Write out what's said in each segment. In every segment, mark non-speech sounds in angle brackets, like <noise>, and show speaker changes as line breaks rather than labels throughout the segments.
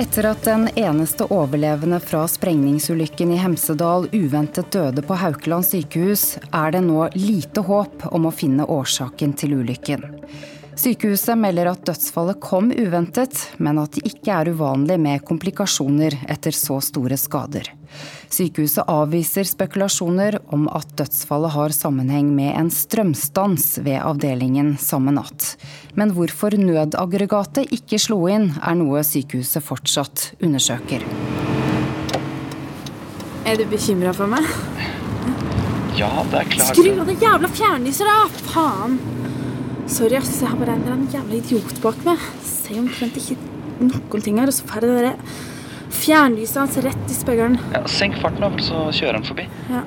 Etter at den eneste overlevende fra sprengningsulykken i Hemsedal uventet døde på Haukeland sykehus, er det nå lite håp om å finne årsaken til ulykken. Sykehuset melder at dødsfallet kom uventet, men at det ikke er uvanlig med komplikasjoner etter så store skader. Sykehuset avviser spekulasjoner om at dødsfallet har sammenheng med en strømstans ved avdelingen samme natt. Men hvorfor nødaggregatet ikke slo inn, er noe sykehuset fortsatt undersøker.
Er du bekymra for meg?
Ja, det er klart.
Skru av det jævla fjernlyset, da! Faen! Sorry, ass. Jeg har bare en eller annen jævla idiot bak meg. Ser omtrent ikke noen ting her, og så får jeg det derre fjernlyset hans rett i speilet.
Ja, senk farten, da, så kjører han forbi.
Ja.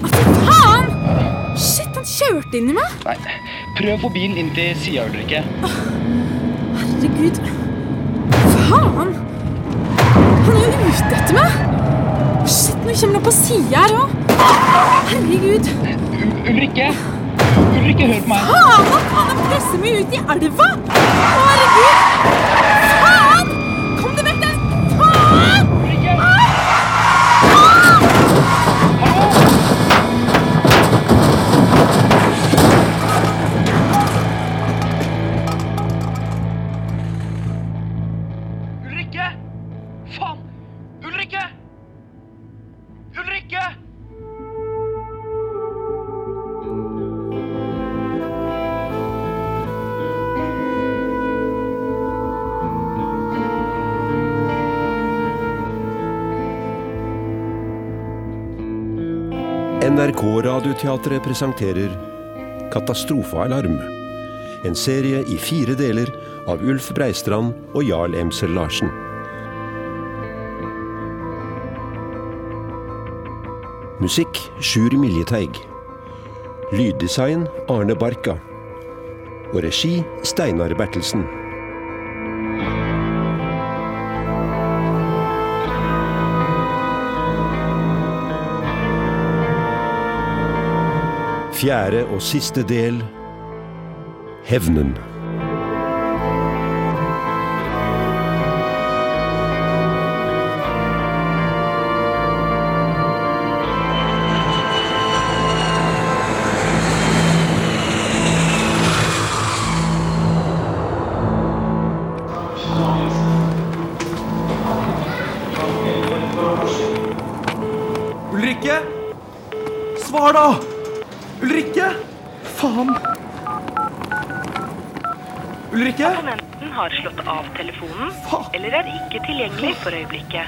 Å, fy faen! Shit, han kjørte inn i meg!
Nei, prøv å få bilen inn til sida, Ulrikke.
Herregud. Faen! Han er jo ute etter meg! Shit, nå kommer han på sida her òg. Herregud.
U Ulrikke! Ulrikke, ikke på meg.
Faen, han faen presser meg ut i elva! Herregud! Faen! Kom deg vekk der! Faen!
NRK Radioteatret presenterer Katastrofealarm. En serie i fire deler av Ulf Breistrand og Jarl Emsel Larsen. Musikk Sjur Miljeteig. Lyddesign Arne Barka. Og regi Steinar Bertelsen. Fjerde og siste del Hevnen.
For øyeblikket.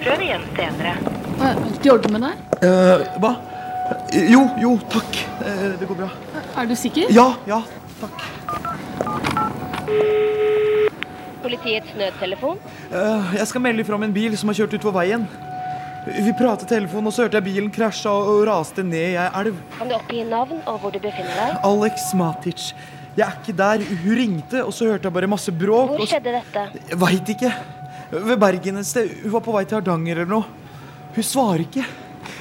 Prøv igjen senere.
Er alt i orden med deg?
Eh, hva? Jo, jo, takk. Eh, det går bra.
Er du sikker?
Ja, ja, takk.
Politiets nødtelefon.
Eh, jeg skal melde ifra om en bil som har kjørt utfor veien. Vi pratet telefon, og så hørte jeg bilen krasja og raste ned i ei elv.
Kan du oppgi navn og hvor du befinner deg?
Alex Matic. Jeg er ikke der. Hun ringte, og så hørte jeg bare masse bråk.
Hvor
og så-
skjedde dette?
Veit ikke. Ved Bergen et sted. Hun var på vei til Hardanger eller noe. Hun svarer ikke.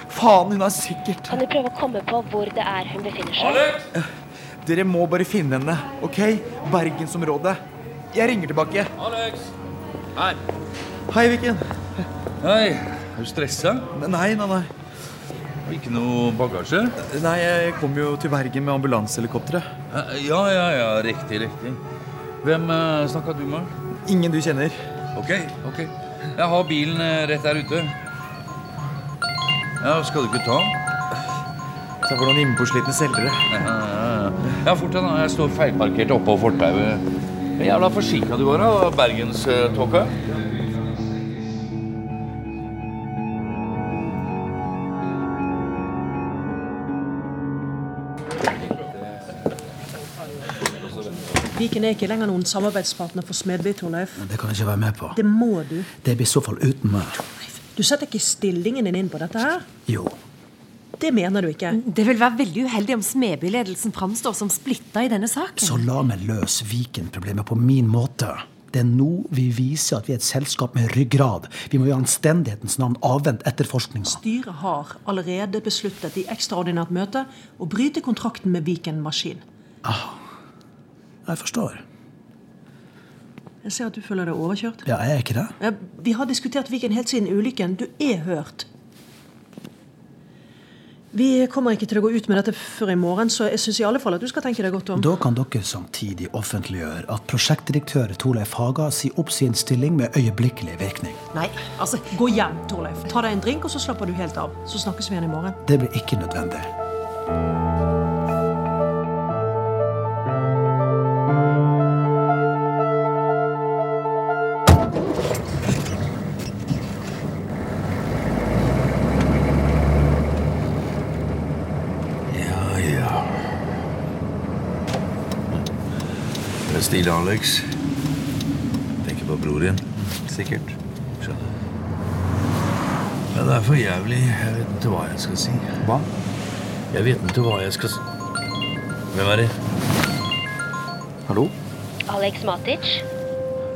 Faen, hun er sikkert
Kan du prøve å komme på hvor det er hun befinner seg? Alex!
Dere må bare finne henne, OK? Bergensområdet. Jeg ringer tilbake.
Alex! Her.
Hei, Viken.
Hei. Er du stressa?
Nei, nei, nei.
Ikke noe bagasje?
Nei, Jeg kom jo til Bergen med ambulansehelikopteret.
Eh, Ja, ja, ja. Riktig, riktig. Hvem uh, snakka du med?
Ingen du kjenner.
Ok, ok. Jeg har bilen eh, rett der ute. Ja, Skal du ikke ta den?
Se for noen innpåslitne selgere.
Ja, ja, ja. ja, fort deg, da. Jeg står feilparkert oppå fortauet. Jævla forsinka du var av bergenståka.
Viken er ikke lenger noen samarbeidspartner for Smedby, Torleif.
Det kan jeg ikke være med på.
Det må du.
Det blir i så fall uten meg.
Du setter ikke stillingen din inn på dette her.
Jo.
Det mener du ikke.
Det vil være veldig uheldig om Smedby-ledelsen framstår som splitta i denne saken.
Så la meg løse Viken-problemet på min måte. Det er nå vi viser at vi er et selskap med ryggrad. Vi må i anstendighetens navn avvente etterforskninga.
Styret har allerede besluttet i ekstraordinært møte å bryte kontrakten med Viken Maskin.
Jeg forstår.
Jeg ser at du føler deg overkjørt.
Ja, jeg er ikke det?
Vi har diskutert Viken helt siden ulykken. Du er hørt. Vi kommer ikke til å gå ut med dette før i morgen, så jeg syns i alle fall at du skal tenke deg godt om.
Da kan dere samtidig offentliggjøre at prosjektdirektør Torleif Haga sier opp sin stilling med øyeblikkelig virkning.
Nei, altså, gå hjem, Torleif. Ta deg en drink, og så slapper du helt av. Så snakkes vi igjen i morgen.
Det blir ikke nødvendig.
Er Alex. Tenker på bror din. Sikkert. Skjønner. Ja, det er for jævlig. Jeg vet ikke hva jeg skal si.
Hva?
Jeg vet ikke hva jeg skal si. Hvem er det?
Hallo?
Alex Matic,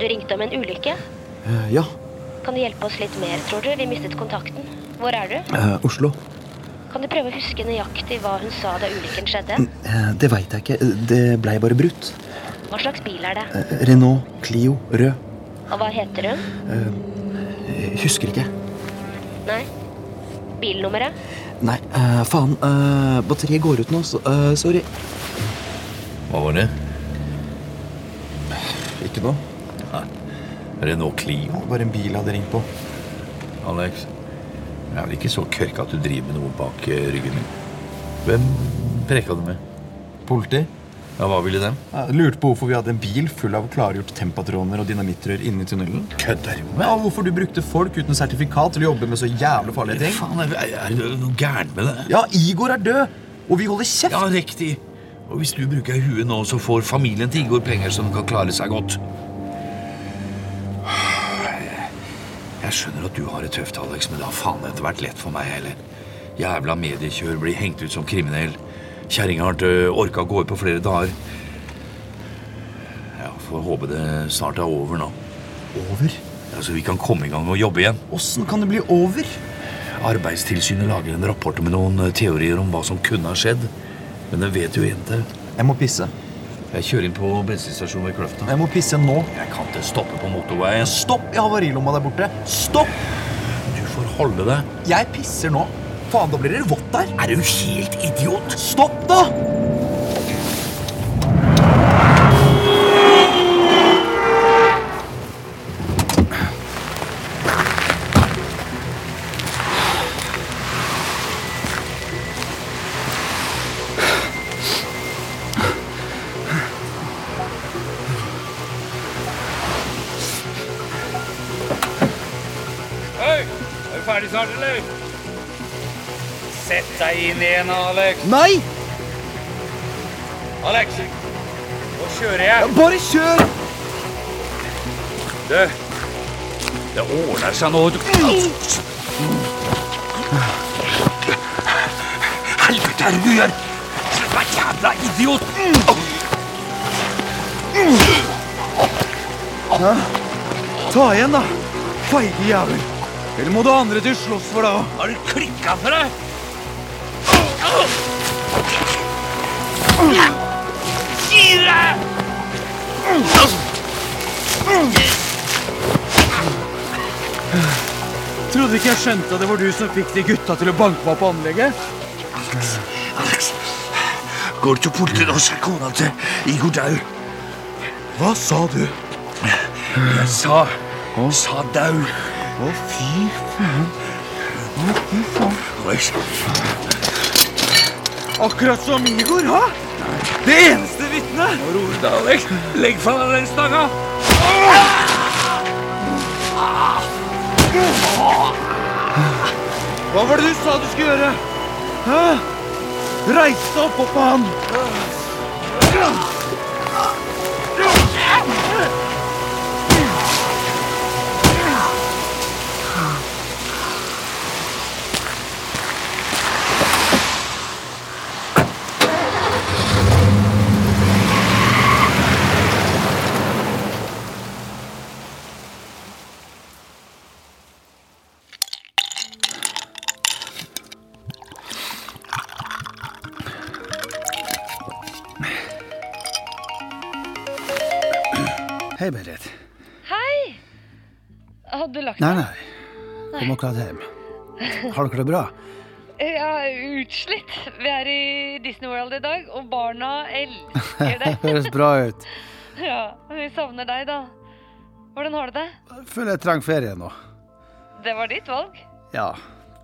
du ringte om en ulykke.
Uh, ja.
Kan du hjelpe oss litt mer, tror du? Vi mistet kontakten. Hvor er du?
Uh, Oslo.
Kan du prøve å huske nøyaktig hva hun sa da ulykken skjedde?
Eh, det veit jeg ikke. Det blei bare brutt.
Hva slags bil er det?
Eh, Renault Clio rød.
Og hva heter hun?
Eh, husker ikke.
Nei. Bilnummeret?
Nei, eh, faen. Eh, batteriet går ut nå, så eh, sorry.
Hva var det?
Ikke noe. Nei.
Renault Clio.
Bare en bil jeg hadde ringt på.
Alex, jeg er vel ikke så kørk at du driver med noe bak eh, ryggen min. Hvem preka du med?
Politi.
Ja, Hva ville dem?
Jeg lurte på hvorfor vi hadde en bil full av klargjort tempatroner og dynamittrør inni tunnelen.
Kødder du
Ja, hvorfor du brukte folk uten sertifikat til å jobbe med så jævlig farlige ting.
Faen, er, er, er det noe gærent med det?
Ja, Igor er død, og vi holder kjeft.
Ja, riktig. Og hvis du bruker huet nå, så får familien til Igor penger som kan klare seg godt. Jeg skjønner at du har det tøft, Alex, men det har faen etter vært lett for meg heller. Jævla mediekjør blir hengt ut som kriminell. Kjerringa har ikke orka å gå ut på flere dager. Ja, Får håpe det snart er over nå.
Over?
Ja, Så vi kan komme i gang og jobbe igjen.
Åssen kan det bli over?
Arbeidstilsynet lager en rapport med noen eh, teorier om hva som kunne ha skjedd. Men det vet jo ikke.
Jeg må pisse.
Jeg kjører inn på bensinstasjonen ved Kløfta.
Jeg må pisse nå.
Jeg kan ikke stoppe på motorveien.
Stopp i havarilomma der borte. Stopp!
Du får holde deg.
Jeg pisser nå. Faen, da blir det vått der.
Er du helt idiot?
Stopp, da!
Igjen, Alex.
Nei!
Alex, nå kjører jeg.
Ja, Bare kjør!
Du, det ordner seg nå. Helvete, er det du gjør? Meg, jævla idiot!
Hæ? Ta igjen, da. Feige jævel. Eller må du andre til slåss for, da?
Har du klikka for deg? Fire!
Trodde ikke jeg skjønte at det var du som fikk de gutta til å banke meg på anlegget?
Alex, Alex. går til politiet og ser kona til Igor dau.
Hva sa du?
Jeg sa sa dau.
Å, fy faen. Å, fy faen.
Alex,
Akkurat som Igor, ha? Det eneste vitnet!
Nå roer du deg, Alex. Legg fra deg den stanga.
Hva var det du sa du skulle gjøre? Hæ? Reis deg opp av han!
Hadde
Nei, nei. Kom akkurat hjem. Har dere det bra?
Ja, utslitt. Vi er i Disney World i dag, og barna elsker det. <laughs>
Høres bra ut. <laughs>
ja, vi savner deg, da. Hvordan har du det?
Jeg Føler jeg trenger ferie nå.
Det var ditt valg.
Ja.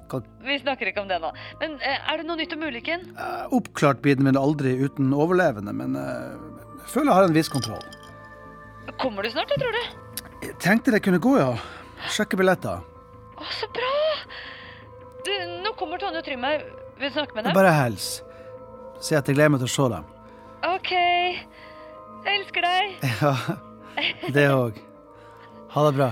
Kan
Vi snakker ikke om det nå. Men eh, er det noe nytt om ulykken?
Oppklart blir den vel aldri uten overlevende, men eh, jeg føler jeg har en viss kontroll.
Kommer du snart, jeg tror du?
Jeg tenkte det kunne gå, ja. Sjekke billetter.
Å, så bra! Du, nå kommer Tonje og Trym her. Vil du snakke med dem?
Bare hils. Si at jeg gleder meg til å se dem.
OK. Jeg elsker deg.
Ja, det òg. Ha det bra.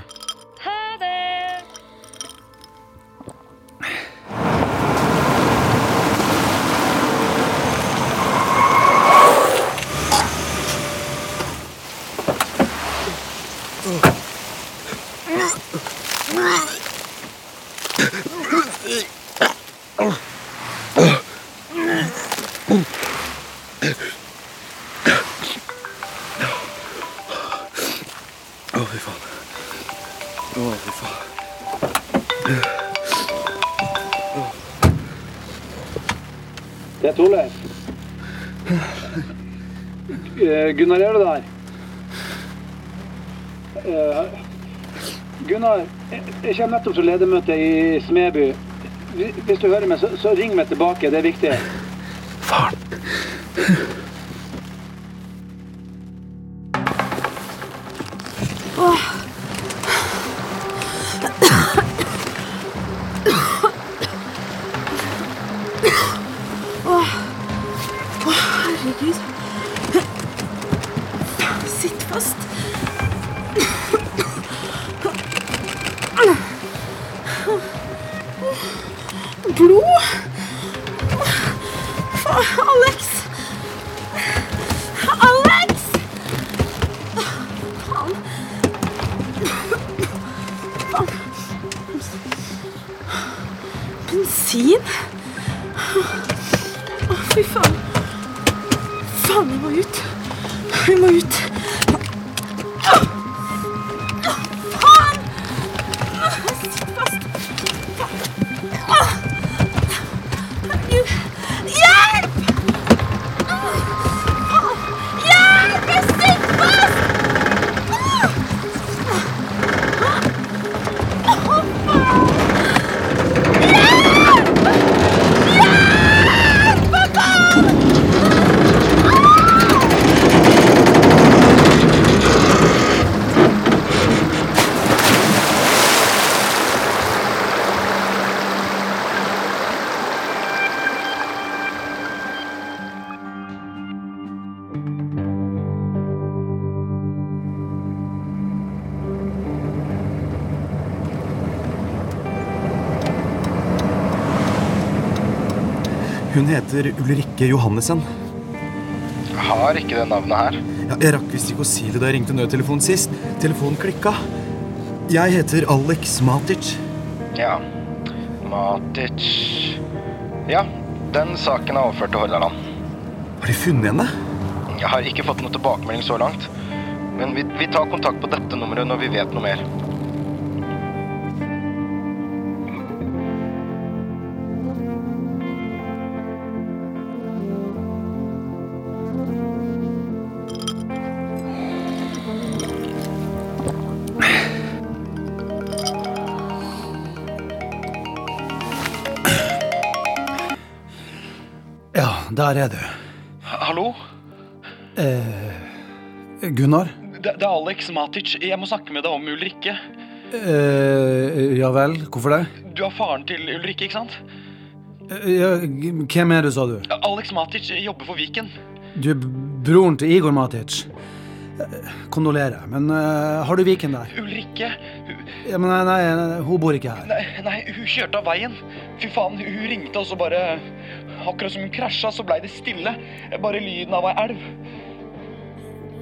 Jeg kommer nettopp fra ledermøte i Smeby. Hvis du hører meg, så, så ring meg tilbake. Det er viktig.
Bensin? Å, fy faen. Faen, vi må ut. Vi må ut.
Hun heter Ulrikke Johannessen.
Har ikke det navnet her.
Ja, jeg rakk visst ikke å si det da jeg ringte nødtelefonen sist. Telefonen klikka. Jeg heter Alex Matic.
Ja. Matic Ja, den saken er overført til Hordaland.
Har de funnet henne?
Jeg har ikke fått noe tilbakemelding så langt. Men vi, vi tar kontakt på dette nummeret når vi vet noe mer.
Der er du.
Hallo?
Eh, Gunnar?
Det, det er Alex Matic. Jeg må snakke med deg om Ulrikke.
Eh, ja vel, hvorfor det?
Du er faren til Ulrikke, ikke sant?
Eh, ja, hvem er du, sa du?
Alex Matic jobber for Viken.
Du er broren til Igor Matic. Eh, Kondolerer, men uh, har du Viken der?
Ulrikke
Ja, men nei, nei, nei, hun bor ikke her.
Nei, nei, hun kjørte av veien. Fy faen, hun ringte, og så bare Akkurat som hun krasja, så blei det stille. Bare lyden av ei elv.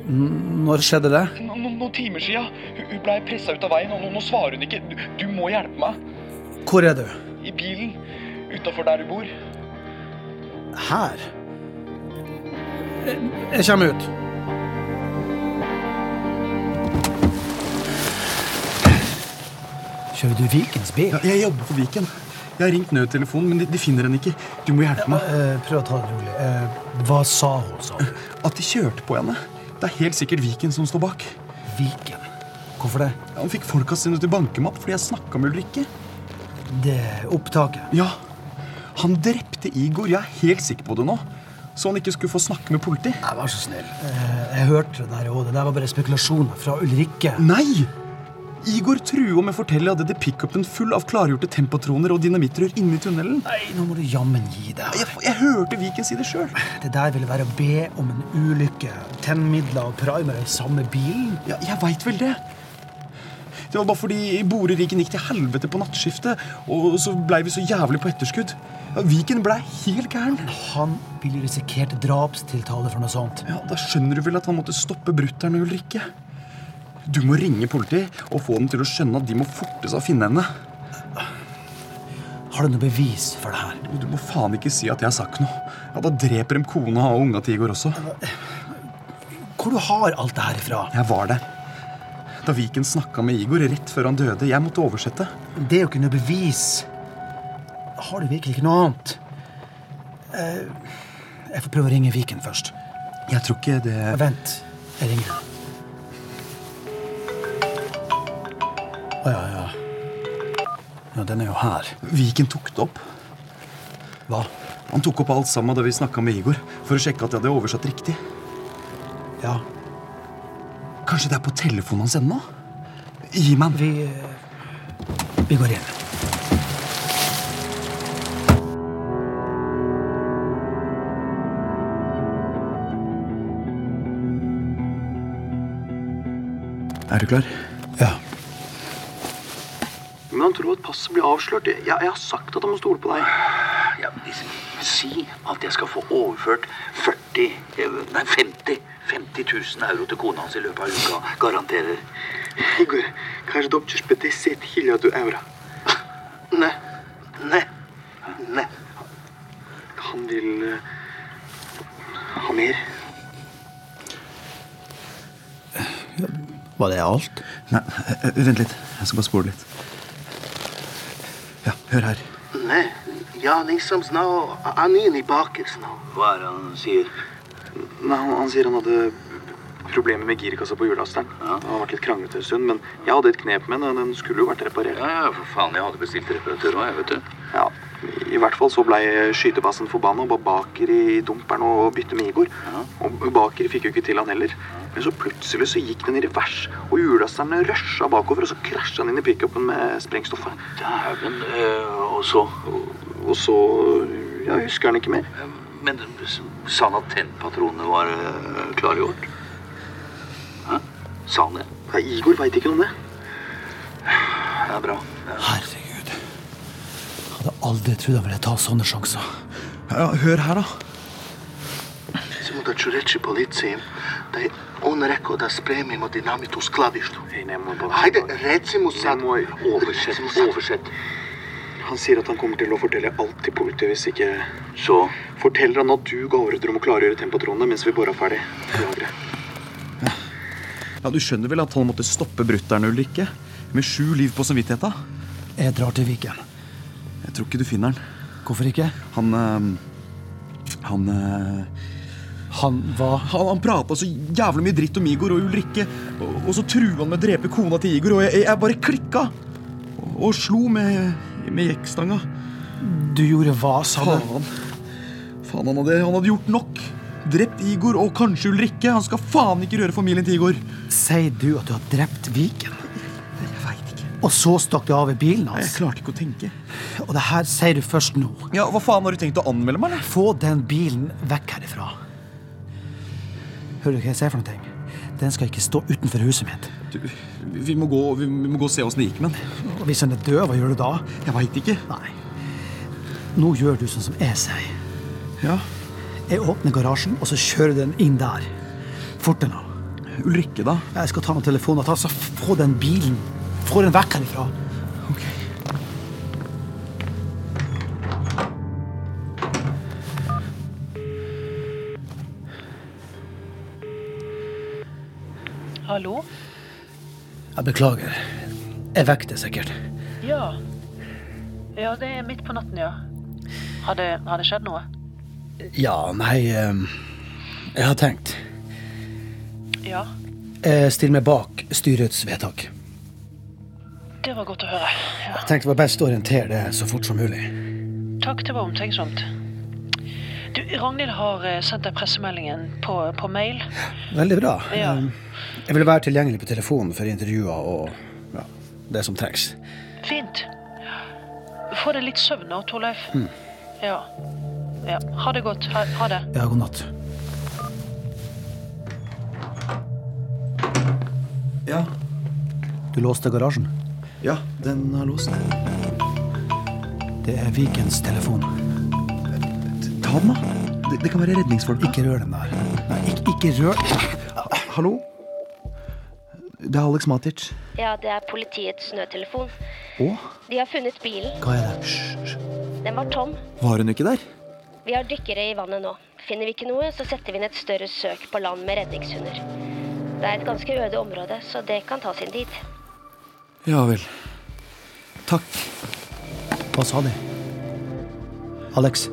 Når skjedde det?
No, no, noen timer sia. Hun, hun blei pressa ut av veien, og nå, nå svarer hun ikke. Du, du må hjelpe meg.
Hvor er du?
I bilen. Utafor der du bor.
Her? Jeg, jeg kommer ut. Kjører du Vikens bil?
Ja, jeg jobber for Viken. Jeg har ringt nødtelefonen, men de, de finner henne ikke. Du må hjelpe meg.
Eh, prøv å ta det rolig. Eh, hva sa hun så?
At de kjørte på henne. Det er helt sikkert Viken som står bak.
Viken? Hvorfor det?
Ja, han fikk folka sine til bankemapp fordi jeg snakka med Ulrikke.
Det opptaket?
Ja. Han drepte Igor. Jeg er helt sikker på det nå. Så han ikke skulle få snakke med politi.
Nei, Vær så snill. Eh, jeg hørte det der, òg. det der var bare spekulasjoner fra Ulrikke.
Nei! Igor truer med å fortelle at hadde pickupen full av klargjorte tempotroner og dynamitrør inni tunnelen.
Nei, nå må du jammen gi deg.
Jeg, jeg hørte Viken si det sjøl.
Det der ville være å be om en ulykke. Tennmidler og primer i samme bilen.
Ja, jeg veit vel det. Det var bare fordi Boreriken gikk til helvete på nattskiftet, og så blei vi så jævlig på etterskudd. Ja, Viken blei helt gæren.
Han ville risikert drapstiltale for noe sånt.
Ja, Da skjønner du vel at han måtte stoppe brutter'n og Ulrikke. Du må ringe politiet og få dem til å skjønne at de må forte seg å finne henne.
Har du noe bevis for det her?
Du må faen ikke si at jeg har sagt noe. Ja, Da dreper de kona og unga til Igor også.
Hvor du har alt det her ifra?
Jeg var der. Da Viken snakka med Igor rett før han døde. Jeg måtte oversette.
Det er jo ikke noe bevis. Har du virkelig ikke noe annet? Eh, jeg får prøve å ringe Viken først.
Jeg tror ikke det
Vent. Jeg ringer. Å ja, ja. Ja, Den er jo her.
Viken tok det opp.
Hva?
Han tok opp alt sammen da vi snakka med Igor, for å sjekke at jeg hadde oversatt riktig.
Ja.
Kanskje det er på telefonen hans ennå? Gi meg
Vi, eh, vi går inn.
Er du klar?
Ja.
Men han tror at passet blir avslørt. Jeg, jeg har sagt at han må stole på deg.
Ja, si at jeg skal få overført 40 eh, Nei, 50 50 000 euro til kona hans i løpet av uka. Garanterer.
Igor, kanskje dobtjers på 10 000 euro.
Nei. Nei. Nei.
Han vil eh, ha mer.
Var det alt?
Nei, eh, vent litt. Jeg skal bare spole litt. Ja, hør her.
Ne. Ja, liksom nå Han er inne i bakerst nå. Hva er det han sier?
Nei, han, han sier han hadde problemer med girkassa på hjullasteren. Det har vært litt kranglete en stund, men jeg hadde et knep med den, og den skulle jo vært reparert.
Ja, ja, for faen, jeg hadde bestilt reparatør òg, jeg, vet du.
Ja, I hvert fall så blei skytebassen forbanna og ba Baker i dumperen og bytte med Igor. Og Baker fikk jo ikke til han heller. Men så plutselig så gikk den i revers, og hjullasterne rusha bakover, og så krasja han inn i pickupen med sprengstoffet.
Dæven. øh, og så
Og så Ja, husker han ikke mer.
Men sa han at tennpatronene var øh, klargjort? Hæ? Sa han det?
Nei, Igor veit ikke noe om det.
Det er bra.
Herregud. Jeg hadde aldri trodd jeg ville ta sånne sjanser.
Ja, hør her, da.
Da je on rekao da spremimo dinamit u skladištu. Hajde, reci mu sad. Oversett, oversett.
Han sier at han kommer til å fortelle alt til politiet hvis ikke Så forteller han at du ga ordre om å klargjøre tempatronene mens vi bora ferdig lageret. Ja, Du skjønner vel at han måtte stoppe brutter'n Ulrikke? Med sju liv på samvittigheta?
Jeg drar til Viken.
Jeg tror ikke du finner han.
Hvorfor ikke?
Han øh, Han øh,
Han hva?
Han, han prata så jævlig mye dritt om Igor og Ulrikke. Og, og så trua han med å drepe kona til Igor, og jeg, jeg bare klikka. Og, og slo med, med jekkstanga.
Du gjorde hva, sa du?
Faen. Faen, han hadde, han hadde gjort nok. Drept Igor og kanskje Ulrikke. Han skal faen ikke røre familien til Igor.
Sier du at du har drept Viken?
Jeg veit ikke.
Og så stakk du av i bilen
Jeg klarte ikke å tenke.
Og det her sier du først nå?
Ja, Hva faen har du tenkt å anmelde meg, eller?
Få den bilen vekk herifra. Hører du hva jeg sier for noe? Den skal ikke stå utenfor huset mitt.
Du, vi, må gå, vi, må gå og se åssen det gikk med den.
Hvis han er død, hva gjør du da?
Jeg veit ikke.
Nei. Nå gjør du sånn som jeg sier.
Ja.
Jeg åpner garasjen, og så kjører den inn der. Fortere nå.
Ulrikke, da?
Jeg skal ta noen telefoner. Ta, så få den bilen. Få den vekk herifra. Jeg beklager. Jeg vekket sikkert.
Ja. Ja, det er midt på natten, ja. Har det, har det skjedd noe?
Ja, nei eh, Jeg har tenkt.
Ja,
Jeg stiller meg bak styrets vedtak.
det var godt å høre. Ja.
Jeg tenkte det var best å orientere det så fort som mulig.
Takk, det var omtenksomt. Du, Ragnhild har eh, sendt deg pressemeldingen på, på mail.
Veldig bra.
Ja.
Eh, Jeg vil være tilgjengelig på telefonen for intervjuer og ja, det som trengs.
Fint. Få deg litt søvn nå, Torleif.
Mm.
Ja. ja. Ha det godt. Ha, ha det.
Ja, god natt.
Ja.
Du låste garasjen?
Ja, den har låst.
Det er Vikens telefon.
Den, da. Det, det kan være redningsfolk.
Ikke rør den der. Nei, ikke, ikke rør
Hallo? Det er Alex Matic.
Ja, det er politiets nødtelefon.
Å?
De har funnet bilen.
Hva er det?
Den var tom.
Var hun ikke der?
Vi har dykkere i vannet nå. Finner vi ikke noe, så setter vi inn et større søk på land med redningshunder. Det er et ganske øde område, så det kan ta sin tid.
Ja vel. Takk.
Hva sa de? Alex,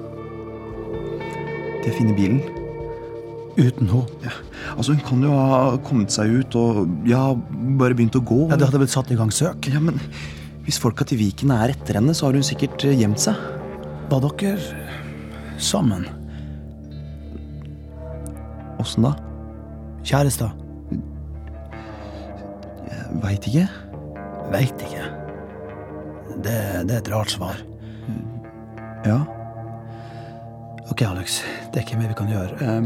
De å finne bilen.
uten henne?
Ja. Altså, Hun kan jo ha kommet seg ut og ja, bare begynt å gå.
Ja, Det hadde vel satt i gang søk?
Ja, men Hvis folka til Viken er etter henne, så har hun sikkert eh, gjemt seg.
Var dere sammen?
Åssen da?
Kjærester?
Veit ikke.
Veit ikke. Det, det er et rart svar.
Ja.
Ok, Alex. Det er ikke mer vi kan gjøre. Eh,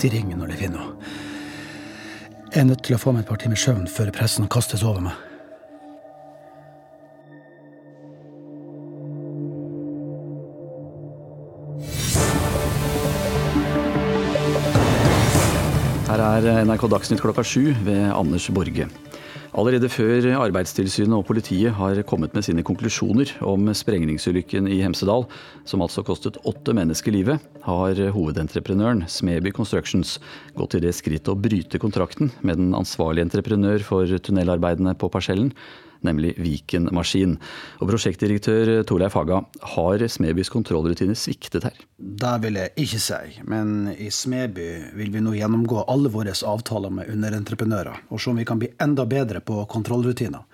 de ringer når de finner henne. Jeg er nødt til å få meg et par timer søvn før pressen kastes over meg.
Her er NRK Dagsnytt klokka sju ved Anders Borge. Allerede før Arbeidstilsynet og politiet har kommet med sine konklusjoner om sprengningsulykken i Hemsedal, som altså kostet åtte mennesker livet, har hovedentreprenøren Smeby Constructions gått til det skritt å bryte kontrakten med den ansvarlige entreprenør for tunnelarbeidene på parsellen, nemlig Viken Maskin. Og prosjektdirektør Torleif Haga, har Smebys kontrollrutiner sviktet her?
Det vil jeg ikke si, men i Smeby vil vi nå gjennomgå alle våre avtaler med underentreprenører, og se om vi kan bli enda bedre på kontrollrutiner.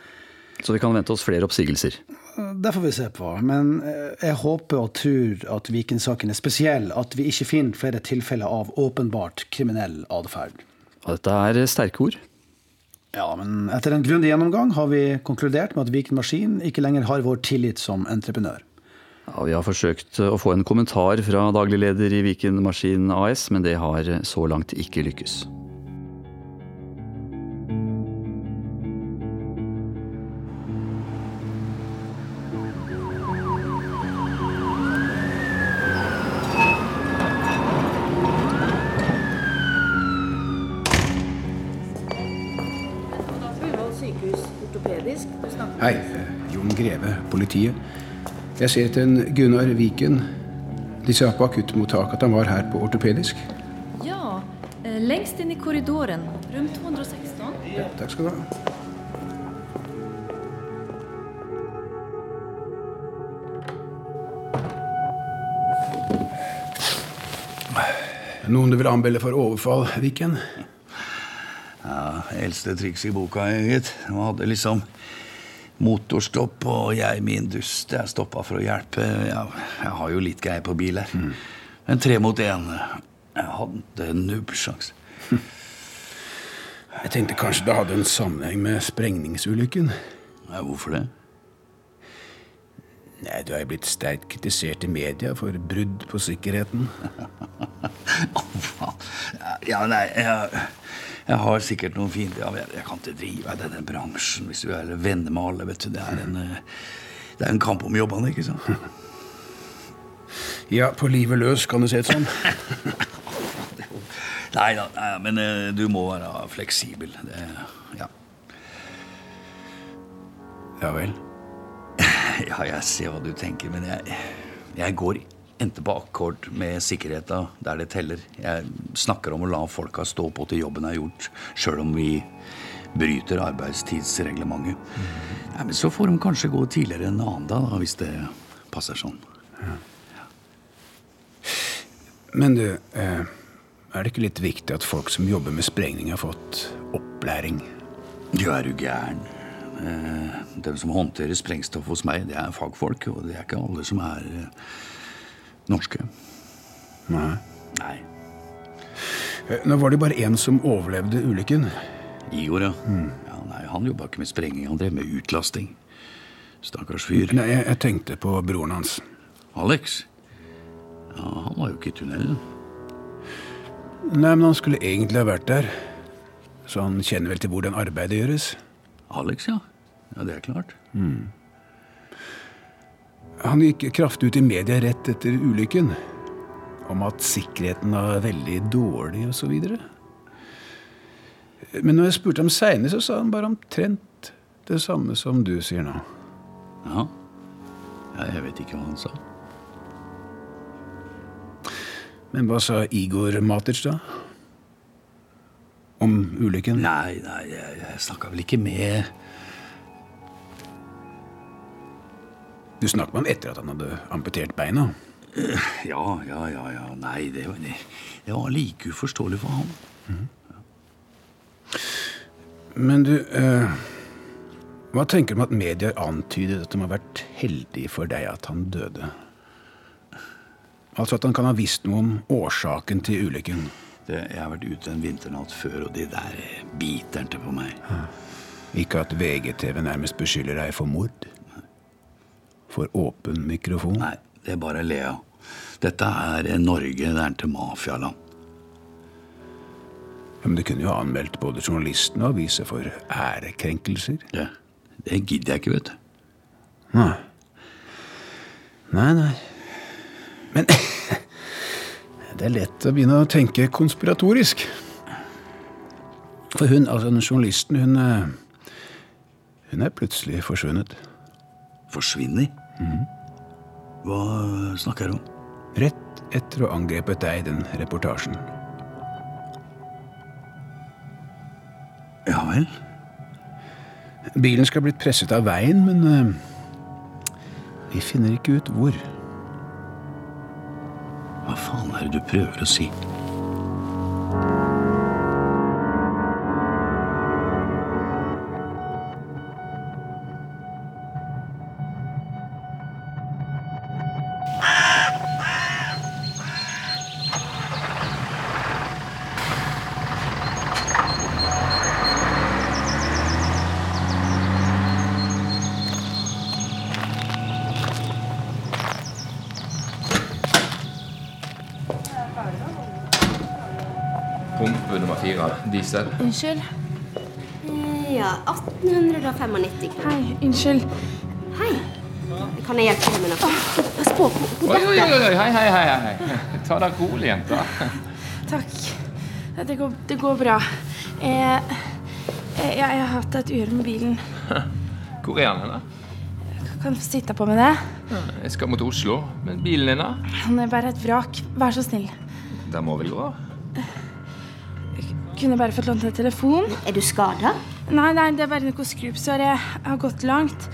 Så vi kan vente oss flere oppsigelser?
Det får vi se på, men eh, jeg håper og tror at Viken-saken er spesiell, at vi ikke finner flere tilfeller av åpenbart kriminell atferd.
Ja, dette er sterke ord.
Ja, men etter en grundig gjennomgang har vi konkludert med at Viken Maskin ikke lenger har vår tillit som entreprenør.
Ja, Vi har forsøkt å få en kommentar fra daglig leder i Viken Maskin AS, men det har så langt ikke lykkes.
Politiet. Jeg ser etter en Gunnar Viken. De sa på akuttmottaket at han var her på ortopedisk.
Ja, lengst inn i korridoren. Rom 216.
Ja, takk skal du ha. Noen du vil anmelde for overfall, Viken?
Ja, Eldste triks i boka, gitt. De hadde liksom motorstopp, og jeg, min dust, jeg stoppa for å hjelpe. Jeg, jeg har jo litt greie på bil her. Men tre mot én Jeg hadde nubbsjanse.
Jeg tenkte kanskje det hadde en sammenheng med sprengningsulykken.
Ja, hvorfor det?
Nei, Du er blitt sterkt kritisert i media for brudd på sikkerheten. <laughs>
Ja, nei, jeg, jeg har sikkert noen fiender. Jeg, jeg kan ikke drive i denne bransjen hvis du er venner med alle. vet du. Det er en, eh, det er en kamp om jobbene, ikke sant?
Ja, på livet løs, kan du si det sånn. <laughs>
Nei da, men eh, du må være fleksibel. Det, ja.
Ja vel? <laughs>
Ja, jeg ser hva du tenker, men jeg, jeg går ikke på akkord med sikkerheta der det teller. Jeg snakker om å la folka stå på til jobben er gjort, sjøl om vi bryter arbeidstidsreglementet. Ja, men så får de kanskje gå tidligere en annen dag, da, hvis det passer sånn.
Men du, eh, er det ikke litt viktig at folk som jobber med sprengning, har fått opplæring?
Du er jo gæren. Eh, De som håndterer sprengstoff hos meg, det er fagfolk, og det er ikke alle som er eh, norske.
Nei.
Nei.
Eh, Nå var det bare én som overlevde ulykken.
Igor, ja. ja nei, han jobba ikke med sprenging, han drev med utlasting. Stakkars fyr.
Nei, jeg, jeg tenkte på broren hans.
Alex? Ja, han var jo ikke i tunnelen.
Nei, men han skulle egentlig ha vært der. Så han kjenner vel til hvordan arbeidet gjøres.
Alex, ja. Ja, det er klart.
Mm. Han gikk kraftig ut i media rett etter ulykken. Om at sikkerheten var veldig dårlig videre. Men når jeg spurte ham seinere, så sa han bare omtrent det samme som du sier nå.
Ja. ja jeg vet ikke hva han sa.
Men hva sa Igor Matic, da? Om ulykken?
Nei, nei, jeg, jeg snakka vel ikke med
Du snakket med ham etter at han hadde amputert beina?
Ja, ja, ja. ja. Nei, det var, det, det var like uforståelig for han.
Men du eh, Hva tenker du om at media antyder at det må ha vært heldig for deg at han døde? Altså at han kan ha visst noe om årsaken til ulykken?
Det, jeg har vært ute en vinternatt før, og de der eh, biter ikke på meg.
Ikke at VGTV nærmest beskylder deg for mord? For åpen mikrofon?
Nei, det er bare Lea. Dette er Norge, det er til mafialand.
Ja, men du kunne jo anmeldt både journalisten og aviser for ærekrenkelser.
Ja, det gidder jeg ikke, vet du.
Nei. Nei, nei. Men <laughs> det er lett å begynne å tenke konspiratorisk. For hun, altså den journalisten, hun eh, Hun er plutselig forsvunnet.
Forsvinner? Hva snakker du om?
Rett etter å ha angrepet deg i den reportasjen.
Ja vel?
Bilen skal ha blitt presset av veien, men eh, vi finner ikke ut hvor.
Hva faen er det du prøver å si?
Pumpe nummer fire. Diesel.
Unnskyld.
Ja, 1895.
Hei, unnskyld.
Hei. Kan jeg hjelpe deg med noe?
Pass på.
Oi, oi, oi, oi, hei, hei, hei, hei. Ta deg rolig, jenta.
Takk. Det går, det går bra. Jeg, jeg, jeg har hatt et uhell med bilen.
Hvor er han henne?
Kan du sitte på med det?
Jeg skal mot Oslo, men bilen din da?
Han er bare et vrak. Vær så snill.
Det må vel gå?
Kunne bare fått lånt en telefon?
Er du skada?
Nei, nei, det er bare noe skrubbsår. Jeg har gått langt.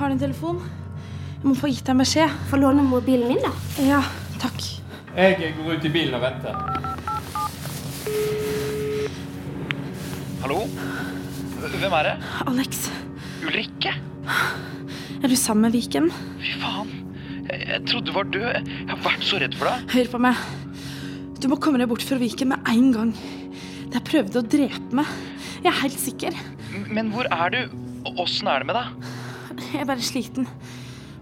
Har du en telefon? Jeg må få gitt deg en beskjed.
Få låne mobilen min, da.
Ja, takk.
Jeg går ut i bilen og venter.
Hallo? Hvem er det?
Alex,
Ulrikke?
er du sammen med Viken?
Fy faen. Jeg, jeg trodde du var død. Jeg har vært så redd for deg.
Hør på meg. Du må komme deg bort fra Viken med en gang. De prøvde prøvd å drepe meg. Jeg er helt sikker.
Men hvor er du? Og Åssen er det med deg?
Jeg er bare sliten.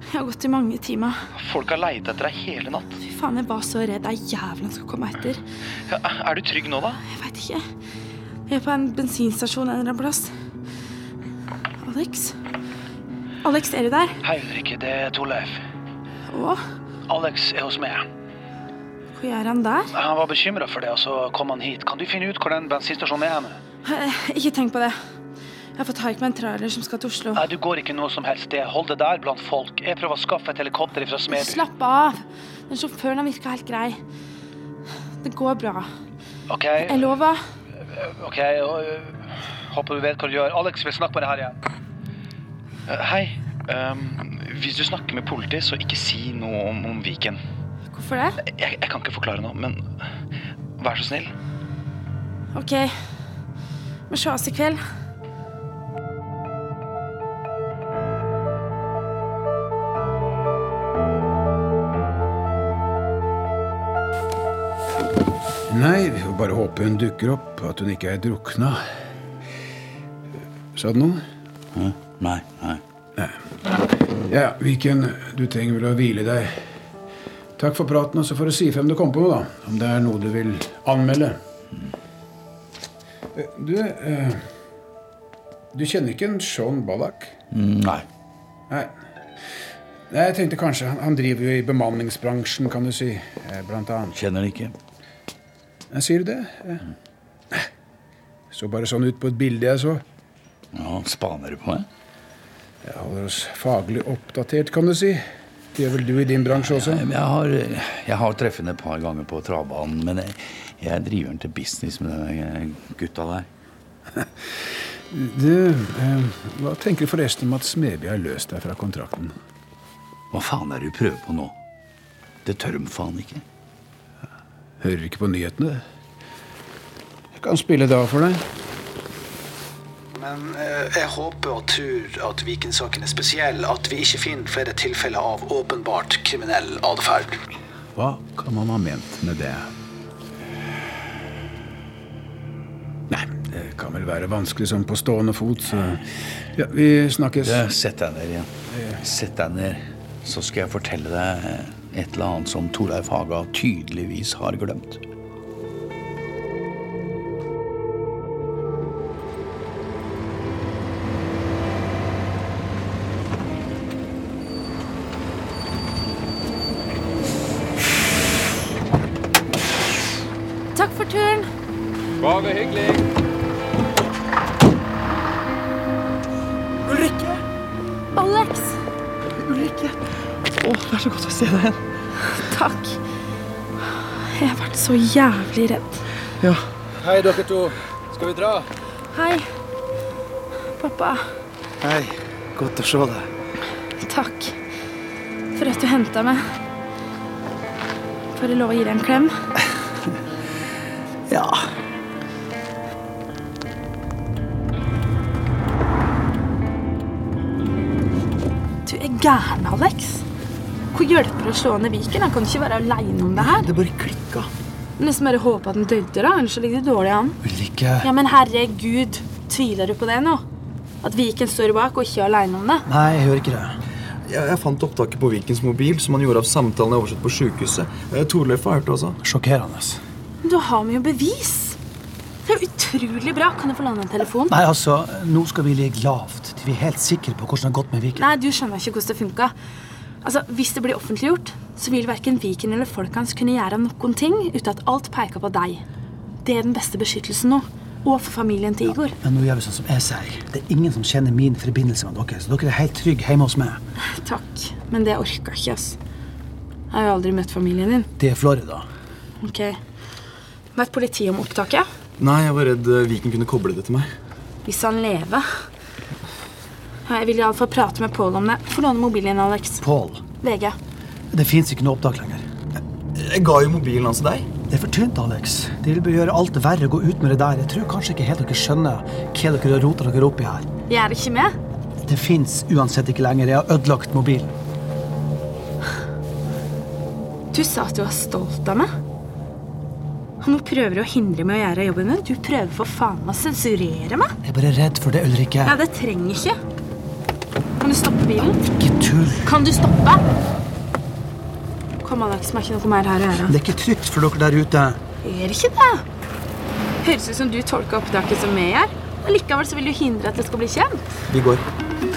Jeg har gått i mange timer.
Folk har leita etter deg hele natt.
Fy faen, jeg var så redd ei jævla skal komme etter.
Ja, er du trygg nå, da?
Jeg veit ikke. Jeg er på en bensinstasjon en eller annen plass. Alex? Alex, er du der?
Hei, Ulrikke. Det er Torleif.
Å,
Alex er hos meg.
Hvor er han der?
Han var bekymra for det, og så kom han hit. Kan du finne ut hvor den bensinstasjonen er? henne?
Eh, Ikke tenk på det. Jeg har fått haik med en trailer som skal til Oslo.
Nei, Du går ikke noe som helst sted. Hold det der blant folk. Jeg prøver å skaffe et helikopter fra Smedby.
Slapp av. Den sjåføren har virka helt grei. Det går bra.
OK,
Jeg lover.
ok, øh, Håper du vet hva du gjør. Alex vil snakke med deg her igjen.
Eh, hei. Um, hvis du snakker med politiet, så ikke si noe om, om Viken.
Hvorfor det?
Jeg, jeg kan ikke forklare noe, men vær så snill.
OK. Vi sees i kveld.
Nei, vi får bare håpe hun dukker opp, at hun ikke er drukna. Sa du noe?
Nei, nei.
Ja, Viken, du trenger vel å hvile deg. Takk for praten, og så får du si ifra om du kommer på noe, da. Om det er noe du vil anmelde. Eh, Du eh, Du kjenner ikke en Sean Ballack?
Nei.
Nei. Nei, Jeg tenkte kanskje Han, han driver jo i bemanningsbransjen, kan du si. eh, Blant annet.
Kjenner han ikke.
Jeg sier du det? Eh, Så bare sånn ut på et bilde jeg så.
Ja, Spaner du på meg?
Jeg holder oss faglig oppdatert, kan du si. Det gjør vel du i din bransje også?
Jeg har, jeg har treffet henne et par ganger på travbanen, men jeg, jeg driver til business med de gutta der. <laughs>
Du, eh, hva tenker du forresten om at Smeby har løst deg fra kontrakten?
Hva faen er det du prøver på nå? Det tør de faen ikke.
Hører ikke på nyhetene? Jeg kan spille det av for deg.
Men eh, jeg håper og tror at Viken-saken er spesiell. At vi ikke finner flere tilfeller av åpenbart kriminell atferd.
Hva kan man ha ment med det? Nei, det kan vel være vanskelig sånn på stående fot, så Ja, vi snakkes.
Ja, Sett deg ned igjen. Sett deg ned, så skal jeg fortelle deg et eller annet som Torleif Haga tydeligvis har glemt.
Jævlig redd.
Ja.
Hei, dere to. Skal vi dra?
Hei. Pappa.
Hei. Godt å se deg.
Takk for at du henta meg. Får jeg lov å gi deg en klem? <laughs>
Ja.
Du er gæren, Alex. Hvor hjelper det å slå ned Viken? Han kan ikke være aleine om det her.
Det bare klikka.
Nesten bare håpe at han døde, da. Ellers så ligger det dårlig an.
Ulrikke.
Ja, men herregud, tviler du på det nå? At Viken står bak og ikke er aleine om det?
Nei, jeg hører ikke det.
Jeg, jeg fant opptaket på Vikens mobil, som han gjorde av samtalen jeg oversatte på sjukehuset. Eh, Torleif har hørt det også.
Sjokkerende.
Men Da har vi jo bevis. Det er jo utrolig bra. Kan jeg få låne en telefon?
Nei, altså, nå skal vi ligge lavt til vi er helt sikre på hvordan det har gått med Viken.
Nei, du skjønner ikke hvordan det funka. Altså, hvis det blir offentliggjort, så vil verken Viken eller folk hans kunne gjøre noen ting uten at alt peker på deg. Det er den beste beskyttelsen nå. Og for familien til Igor.
Men nå gjør vi sånn som jeg sier. Det er ingen som kjenner min forbindelse med dere, så dere er helt trygge hjemme hos meg.
Takk, men det orker ikke, ass. Jeg har jo aldri møtt familien din.
Det er Florida.
Ok. Vet politiet om opptaket?
Nei, jeg var redd eh, Viken kunne koble det til meg.
Hvis han lever. Jeg vil iallfall prate med Pål om det. Få låne mobilen din, Alex.
Paul,
VG.
det fins ikke noe opptak lenger.
Jeg ga jo mobilen hans til deg.
Det er for tynt, Alex. Det vil gjøre alt verre å gå ut med det der. Jeg tror kanskje ikke helt dere skjønner hva dere har rota dere opp i her.
Jeg er ikke med.
Det fins uansett ikke lenger. Jeg har ødelagt mobilen.
Du sa at du var stolt av meg. Og nå prøver du å hindre meg å gjøre jobben min. Du prøver for faen meg å sensurere meg.
Jeg er bare redd for det, Ulrikke.
Ja, det trenger ikke. Kan du stoppe bilen?
Ikke tull.
Kan du stoppe? Kom, Alex. Vi er ikke noe mer her å gjøre.
Det er ikke trygt for dere der ute.
Gjør ikke det. Høres ut som du tolker opptaket som vi gjør. Men likevel så vil du hindre at det skal bli kjent.
Vi går.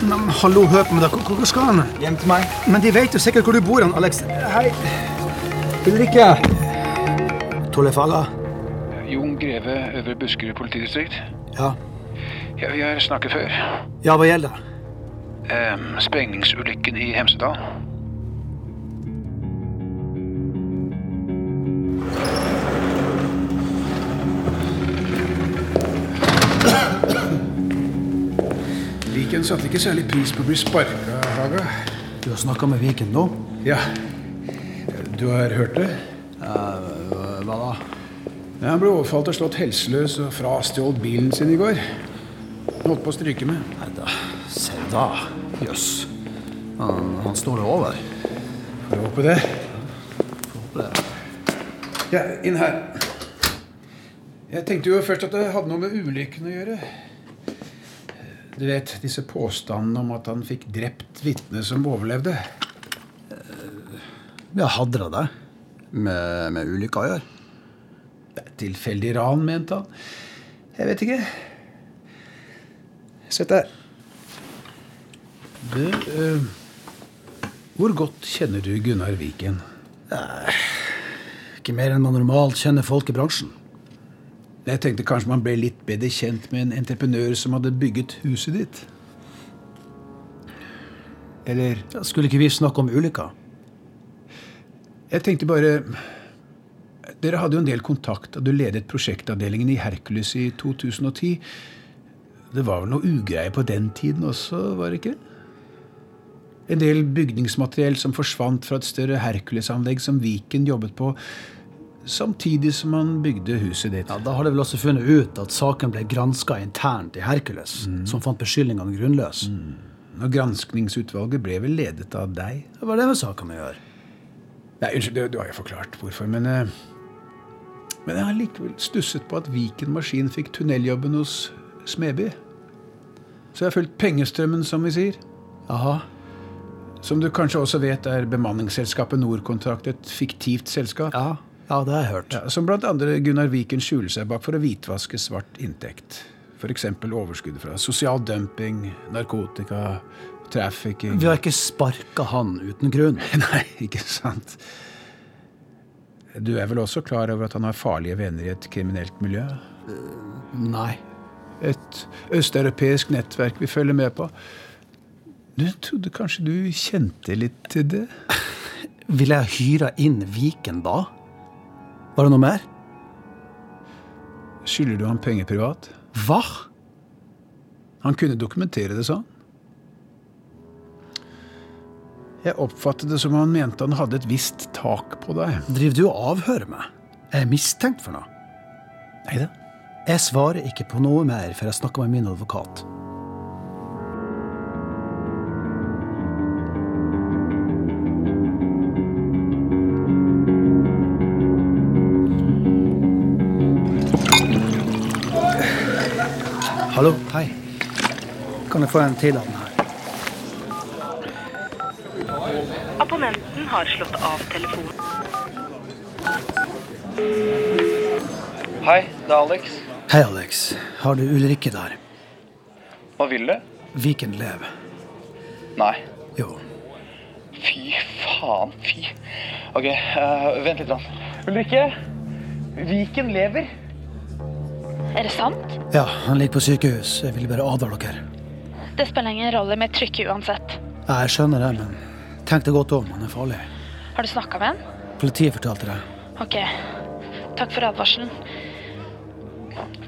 Men hallo, hør på meg. da. Hvor skal han?
Hjem til meg.
Men de vet jo sikkert hvor du bor, han, Alex. Hei. Ulrikke. Torleif Haga.
Jon Greve, Øvre Buskerud politidistrikt.
Ja.
Ja, vi har snakket før.
Ja, hva gjelder det?
Ehm, sprengningsulykken i Hemsedal.
Viken satte ikke særlig pris på å bli sparka, Haga.
Du har snakka med Viken nå?
Ja. Du har hørt det?
hva da?
Ja, han ble overfalt og slått helseløs og frastjålet bilen sin i går. Han holdt på å stryke med.
Nei da, se da. Jøss. Han, han står det over.
Får håpe det.
Håper det.
Ja, inn her. Jeg tenkte jo først at det hadde noe med ulykken å gjøre. Du vet, disse påstandene om at han fikk drept vitnet som overlevde.
Ja, hadde det det? Med, med ulykka å gjøre?
Det tilfeldig ran, mente han. Jeg vet ikke. Sett deg. Du, eh, hvor godt kjenner du Gunnar Viken?
Ikke mer enn man normalt kjenner folk i bransjen.
Jeg tenkte kanskje man ble litt bedre kjent med en entreprenør som hadde bygget huset ditt. Eller
jeg Skulle ikke vi snakke om ulykka?
Jeg tenkte bare Dere hadde jo en del kontakt da du ledet prosjektavdelingen i Hercules i 2010. Det var vel noe ugreie på den tiden også, var det ikke? En del bygningsmateriell som forsvant fra et større Hercules-anlegg som Viken jobbet på, samtidig som han bygde huset ditt.
Ja, Da har de vel også funnet ut at saken ble granska internt i Hercules, som fant beskyldningene grunnløse.
Og granskningsutvalget ble vel ledet av deg?
Hva har det med saken å gjøre?
Nei, unnskyld, du, du har jo forklart hvorfor, men eh, Men jeg har likevel stusset på at Viken Maskin fikk tunneljobben hos Smeby. Så jeg har fulgt pengestrømmen, som vi sier.
Aha.
Som du kanskje også vet, er bemanningsselskapet Norcontract et fiktivt selskap.
Ja, ja det har jeg hørt.
Ja, som andre Gunnar Viken skjuler seg bak for å hvitvaske svart inntekt. F.eks. overskuddet fra sosial dumping, narkotika, trafficking
Vi har ikke sparka han uten grunn. <laughs>
Nei, ikke sant. Du er vel også klar over at han har farlige venner i et kriminelt miljø?
Nei.
Et østeuropeisk nettverk vi følger med på. Du trodde kanskje du kjente litt til det? <laughs>
Ville jeg hyra inn Viken da? Var det noe mer?
Skylder du ham penger privat?
Hva?
Han kunne dokumentere det sånn. Jeg oppfattet det som han mente han hadde et visst tak på deg.
Driver du og avhører meg? Er jeg mistenkt for noe?
Nei da.
Jeg svarer ikke på noe mer før jeg snakker med min advokat. Hallo. Hei. Kan jeg få en til av den her?
Abonnenten har slått av telefonen.
Hei, det er Alex.
Hei, Alex. Har du Ulrikke der?
Hva vil du?
Viken lev.
Nei.
Jo.
Fy faen, fy. Ok, uh, vent litt. Grann. Ulrikke, Viken lever.
Er det sant?
Ja, han ligger på sykehus. Jeg ville bare advare dere.
Det spiller ingen rolle med trykket uansett.
Ja, jeg skjønner det, men tenk deg godt om. Han er farlig.
Har du snakka med han?
Politiet fortalte det.
Ok. Takk for advarselen.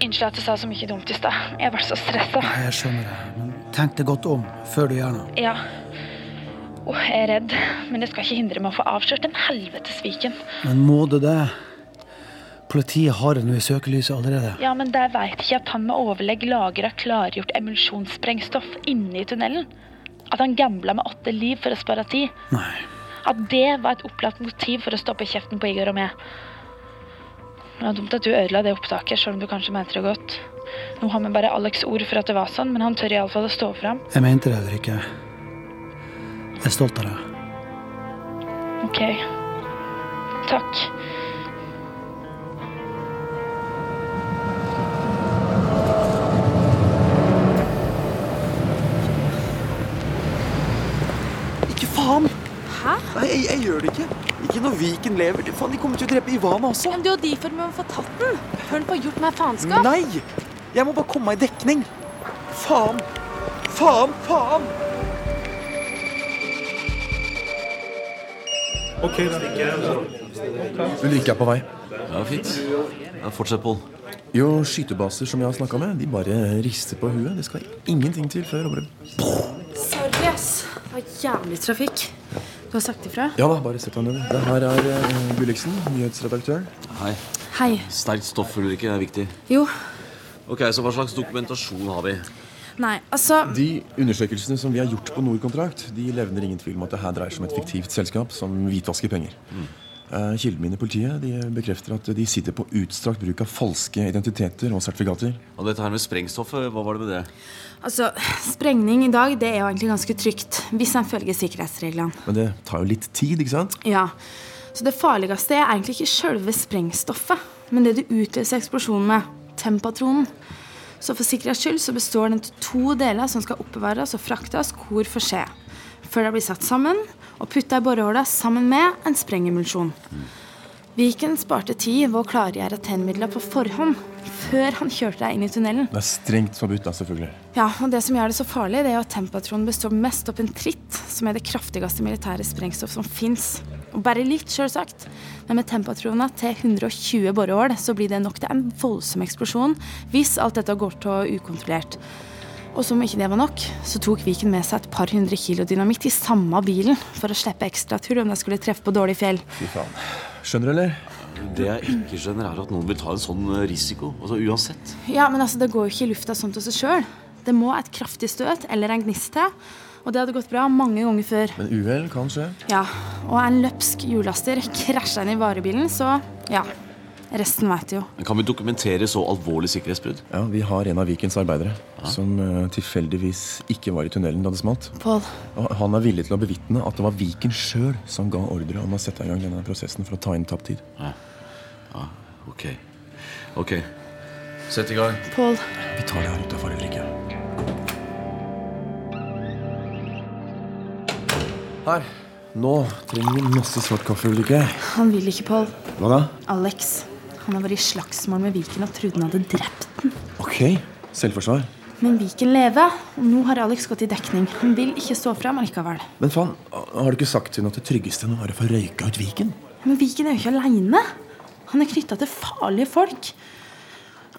Unnskyld at jeg sa så mye dumt i stad. Jeg ble så stressa.
Ja, jeg skjønner det, men tenk deg godt om før du gjør noe.
Ja. Oh, jeg er redd, men det skal ikke hindre meg å få avslørt den helvetes sviken.
Men må det det? Politiet har det nå i søkelyset allerede.
Ja, men der veit ikke at han med overlegg lagra klargjort emulsjonssprengstoff inne i tunnelen. At han gambla med åtte liv for å spare tid.
Nei.
At det var et opplagt motiv for å stoppe kjeften på Igor og meg. Det var dumt at du ødela det opptaket, selv om du kanskje mente det godt. Nå har vi bare Alex' ord for at det var sånn, men han tør iallfall å stå fram.
Jeg mente det heller ikke. Jeg er stolt av deg.
OK. Takk.
Faen!
Hæ?
Nei, jeg, jeg gjør det ikke. Ikke når Viken lever. Faen, De kommer til å drepe Ivana også.
Men det er jo derfor vi må få tatt den. Før han får gjort meg faenskap.
Nei! Jeg må bare komme meg i dekning. Faen! Faen! Faen!
Ok, da.
Ulrikke er på vei.
Ja, fint. Ja, fortsett, Pål.
Jo, skytebaser som jeg har snakka med, de bare rister på huet. Det skal ingenting til før og bare
Sorry, ass. Det var jævlig trafikk. Du har sagt ifra?
Ja da, bare sett deg ned. Det her er uh, Gulliksen, nyhetsredaktøren.
Hei.
Hei.
Sterkt stoff for Ulrikke er viktig.
Jo.
Ok, Så hva slags dokumentasjon har vi?
Nei, altså
De undersøkelsene som vi har gjort på Nordkontrakt, de levner ingen tvil om at det her dreier seg om et fiktivt selskap som hvitvasker penger. Eh, Kildene mine i politiet de bekrefter at de sitter på utstrakt bruk av falske identiteter og sertifikater.
Og dette her med sprengstoffet, hva var det med det?
Altså, Sprengning i dag det er jo egentlig ganske trygt, hvis en følger sikkerhetsreglene.
Men det tar jo litt tid, ikke sant?
Ja, Så det farligste er egentlig ikke selve sprengstoffet, men det du utløser eksplosjonen med. Tempatronen. Så for sikkerhets skyld så består den til to deler som skal oppbevares og fraktes hvor for seg. Før det blir satt sammen og putta i borehullet sammen med en sprengemulsjon. Viken sparte tid ved å klargjøre tennmidler på forhånd før han kjørte deg inn i tunnelen.
Det er strengt forbudt, da, selvfølgelig.
Ja, og Det som gjør det så farlig, det er at tempatronen består mest av pentritt, som er det kraftigste militære sprengstoff som fins. Og bare litt, selvsagt. Men med tempatroner til 120 borehull så blir det nok til en voldsom eksplosjon hvis alt dette går til ukontrollert. Og som ikke det var nok, så tok Viken med seg et par hundre kilo dynamitt i samme bilen for å slippe ekstratur om de skulle treffe på dårlig fjell.
Fy faen. Skjønner du, eller?
Det jeg ikke skjønner, er at noen vil ta en sånn eh, risiko. Altså uansett.
Ja, men altså, det går jo ikke i lufta sånn til seg sjøl. Det må et kraftig støt eller en gnist til. Og det hadde gått bra mange ganger før.
Men uhell kan skje.
Ja, Og en løpsk hjullaster krasja inn i varebilen, så ja. Resten vet du jo.
Men Kan vi dokumentere så alvorlig sikkerhetsbrudd?
Ja, Vi har en av Vikens arbeidere som uh, tilfeldigvis ikke var i tunnelen da det smalt.
Paul.
Og han er villig til å bevitne at det var Viken sjøl som ga ordre om å sette i gang denne prosessen for å ta inn tapt tid.
Ja. ja, ok. Ok. Sett i gang.
Pål.
Vi tar det her utafor, Ulrikke. Her. Nå trenger vi masse svart kaffe, Ulrikke.
Han vil ikke, Pål.
Hva da?
Alex. Han har vært i slagsmål med Viken og trodde han hadde drept den.
Ok, selvforsvar.
Men Viken lever, og nå har Alex gått i dekning. Han vil ikke stå fram allikevel.
Men faen, har du ikke sagt til henne at det tryggeste nå er å få røyka ut Viken?
Men Viken er jo ikke aleine. Han er knytta til farlige folk.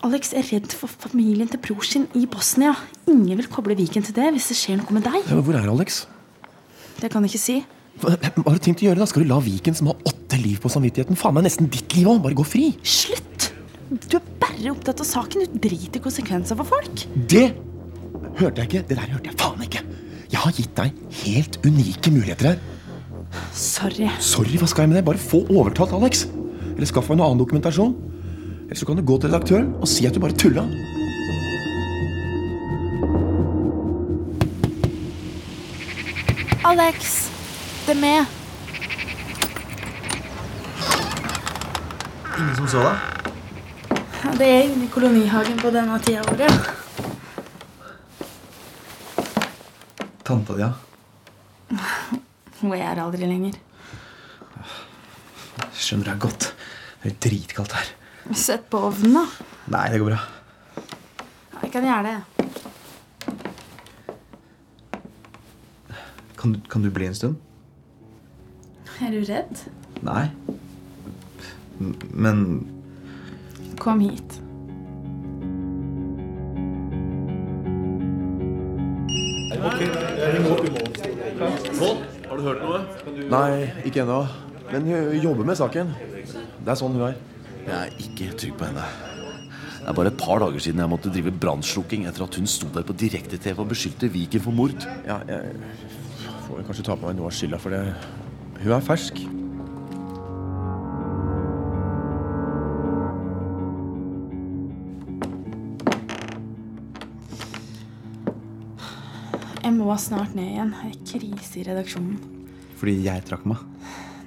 Alex er redd for familien til bror sin i Bosnia. Ingen vil koble Viken til det hvis det skjer noe med deg.
Ja, men hvor er Alex?
Det kan jeg ikke si.
Hva hva har du tenkt å gjøre da? Skal du la Viken, som har åtte liv på samvittigheten, faen meg nesten ditt liv òg, bare gå fri?
Slutt! Du er bare opptatt av saken. Du driter i konsekvenser for folk.
Det hørte jeg ikke. Det der hørte jeg faen ikke. Jeg har gitt deg helt unike muligheter her.
Sorry.
Sorry, hva skal jeg med det? Bare få overtalt Alex. Eller skaff meg noe annen dokumentasjon. Eller så kan du gå til redaktøren og si at du bare tulla.
Alex, det er meg.
Ingen som så deg?
Det er inne i kolonihagen på denne tida av året.
Tanta di, ja.
Hun er her aldri lenger.
Skjønner jeg godt. Det er dritkaldt her.
Sett på ovnen, da.
Nei, det går bra.
Jeg kan gjøre det.
Kan, du- kan du bli en stund?
Er du redd?
Nei. Men
Kom hit.
Pål, har du hørt noe?
Nei, ikke ennå. Men hun jobber med saken. Det er sånn hun er.
Jeg er ikke trygg på henne. Det er bare et par dager siden jeg måtte drive brannslukking etter at hun sto der på direkte-TV og beskyldte Viken for mord.
Ja, jeg får kanskje ta på meg noe av skylda for det. Hun er fersk.
Jeg må snart ned igjen. Det er krise i redaksjonen.
Fordi jeg trakk meg.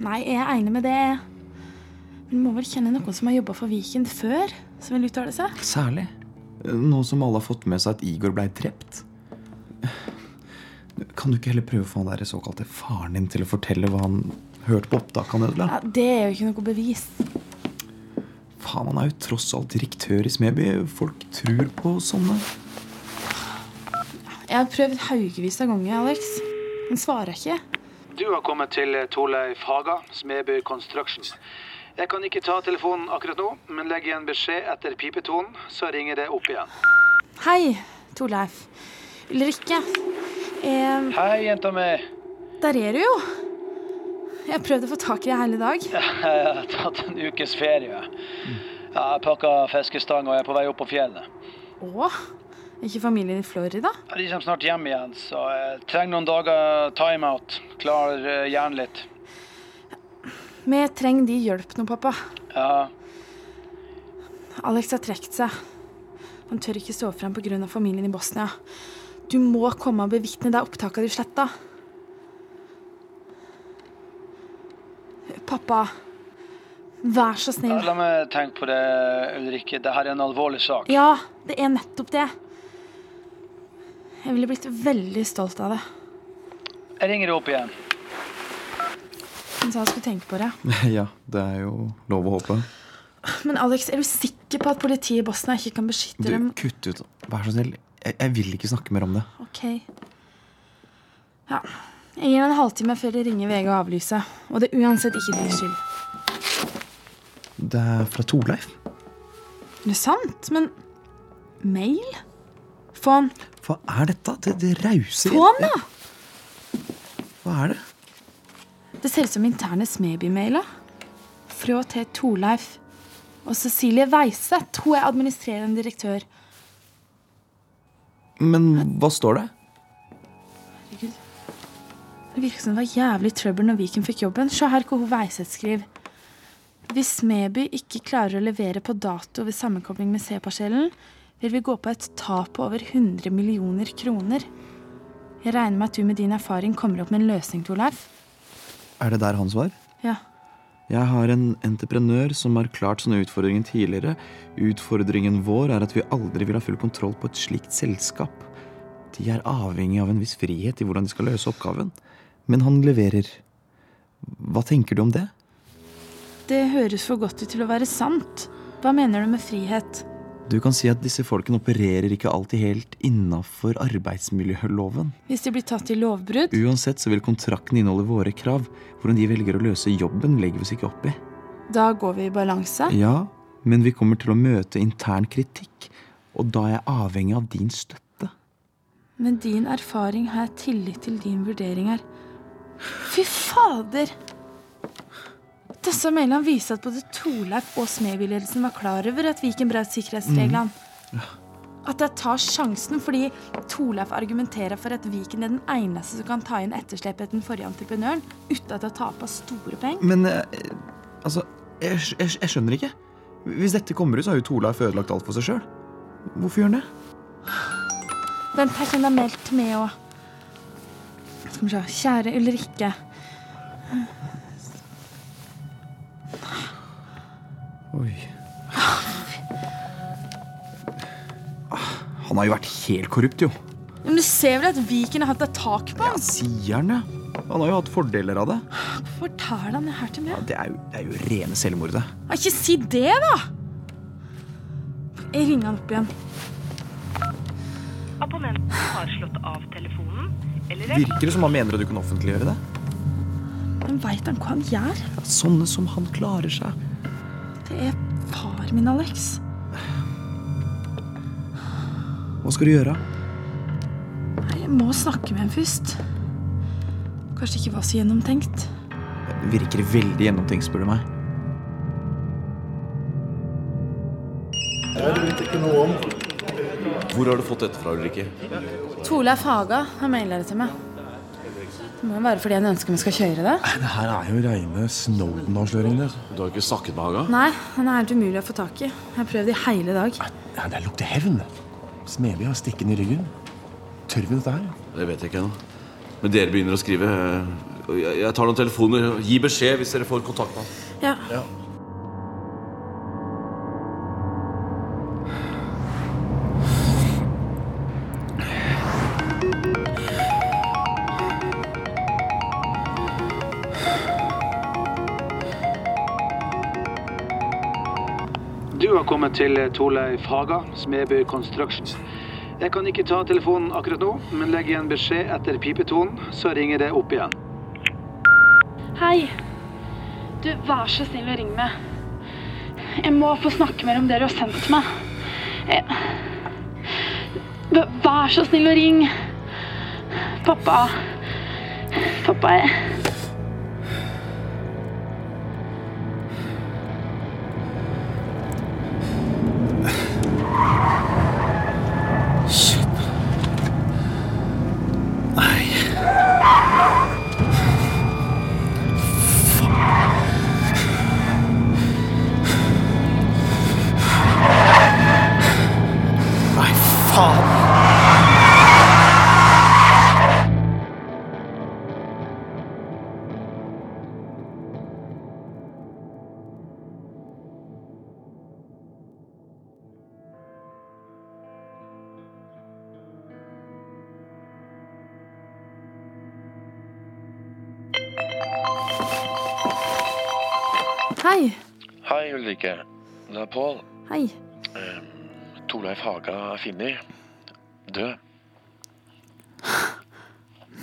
Nei, jeg er enig med det. Men du må vel kjenne noen som har jobba for Viken før, som vil uttale seg?
Særlig. Nå som alle har fått med seg at Igor blei drept. Kan du ikke heller prøve å få han der såkalte faren din til å fortelle hva han hørte på opptak han ødela?
Ja, det er jo ikke noe bevis.
Faen, han er jo tross alt direktør i Smeby. Folk tror på sånne.
Jeg har prøvd haugevis av ganger, Alex. Han svarer ikke.
Du har kommet til Torleif Haga, Smeby Construction.
Jeg kan ikke ta telefonen akkurat nå, men legg igjen beskjed etter pipetonen, så ringer det opp igjen.
Hei, Torleif. Ulrikke. Eh,
Hei, jenta mi.
der er du jo. Jeg har prøvd å få tak i deg hele dag. <laughs>
Jeg har tatt en ukes ferie. Jeg har pakka fiskestang og er på vei opp på fjellet.
Å? Ikke familien i Florida?
Ja, De kommer snart hjem igjen, så jeg trenger noen dager timeout. Klar eh, hjernen litt.
Vi trenger de hjelp nå, pappa.
Ja,
Alex har trukket seg. Han tør ikke stå frem pga. familien i Bosnia. Du må komme og bevitne det opptaket du sletta. Pappa, vær så snill.
La meg tenke på det, Ulrikke. Dette er en alvorlig sak.
Ja, det er nettopp det. Jeg ville blitt veldig stolt av det.
Jeg ringer opp igjen.
Hun sa jeg skulle tenke på det. <laughs>
Ja, det er jo lov å håpe.
Men Alex, er du sikker på at politiet i Bosnia ikke kan beskytte
Du,
dem?
kutt ut. Vær så snill. Jeg, jeg vil ikke snakke mer om det.
Ok. Ja. Jeg gir en halvtime før de ringer VG og avlyser. Og det er uansett ikke din skyld.
Det er fra Torleif.
Det Er sant? Men mail? Få den.
Hva er dette? Det, det rauser
Få den, da!
Hva er det?
Det ser ut som interne Smeby-mailer. Fra til Torleif. Og Cecilie Weiseth. Hun er administrerende direktør.
Men hva står det?
Herregud. Det virker som det var jævlig trøbbel når Viken fikk jobben. Se her hva hun Veiseth skriver. Hvis Smeby ikke klarer å levere på dato ved sammenkobling med C-parsellen, vil vi gå på et tap på over 100 millioner kroner. Jeg regner med at du med din erfaring kommer opp med en løsning, Torleif.
Er det der hans var?
Ja.
Jeg har en entreprenør som har klart sånne utfordringer tidligere. Utfordringen vår er at vi aldri vil ha full kontroll på et slikt selskap. De er avhengig av en viss frihet i hvordan de skal løse oppgaven. Men han leverer. Hva tenker du om det?
Det høres for godt ut til å være sant. Hva mener du med frihet?
Du kan si at disse folkene opererer ikke alltid helt innafor arbeidsmiljøloven.
Hvis de blir tatt i lovbrudd?
Uansett så vil kontrakten inneholde våre krav. Hvordan de velger å løse jobben, legger vi oss ikke opp i.
Da går vi i balanse?
Ja, men vi kommer til å møte intern kritikk, og da er jeg avhengig av din støtte.
Med din erfaring har jeg tillit til din vurdering her. Fy fader! Disse mailene viser at både Torleif og Smeby-ledelsen var klar over at Viken brøt sikkerhetsreglene. At jeg tar sjansen fordi Torleif argumenterer for at Viken er den eneste som kan ta inn etterslepet etter den forrige entreprenøren uten at jeg taper store penger.
Men eh, altså, jeg, jeg, jeg skjønner ikke. Hvis dette kommer ut, så har jo Torleif ødelagt alt for seg sjøl. Hvorfor gjør han det?
Vent, her kan det ha meldt med òg. Skal vi se. Kjære Ulrikke.
Oi. Han har jo vært helt korrupt, jo.
Men du ser vel at Viken har hatt et tak på han?
Sier han det? Han har jo hatt fordeler av det.
Hvorfor tar han det her til meg?
Det er jo, det er jo rene selvmordet.
Ja, Ikke si det, da! Jeg ringer han opp igjen.
Abonnenten har slått av telefonen, eller er
Virker det som han mener at du kan offentliggjøre det?
Men veit han hva han gjør?
Ja, sånne som han klarer seg.
Det er far min, Alex.
Hva skal du gjøre?
Nei, Jeg må snakke med ham først. Kanskje ikke var så gjennomtenkt.
Det virker veldig gjennomtenkt, spør du meg.
Jeg vet ikke noe om. Hvor har du fått dette fra, Ulrikke?
Torleif Haga har maila det til meg. Det må jo være fordi han ønsker vi skal kjøre det.
Det her er jo reine Snowden-avsløringer. Du har ikke snakket med Haga?
Nei, han er helt umulig å få tak i. Jeg har prøvd i hele dag.
Nei, Det lukter hevn. Smedby har stikken i ryggen. Tør vi dette her? Det vet jeg ikke ennå. Men dere begynner å skrive. Jeg tar noen telefoner. Gi beskjed hvis dere får kontakt med ham.
Ja.
Du til Torleif Haga, Smeby Constructions. Jeg kan ikke ta telefonen akkurat nå, men legg igjen beskjed etter pipetonen, så ringer det opp igjen.
Hei. Du, vær så snill å ringe meg.
Jeg må få snakke mer om det du har sendt meg. Jeg... Vær så snill å ringe. Pappa. Pappa jeg...
Eh, Torleif Haga er funnet. Død.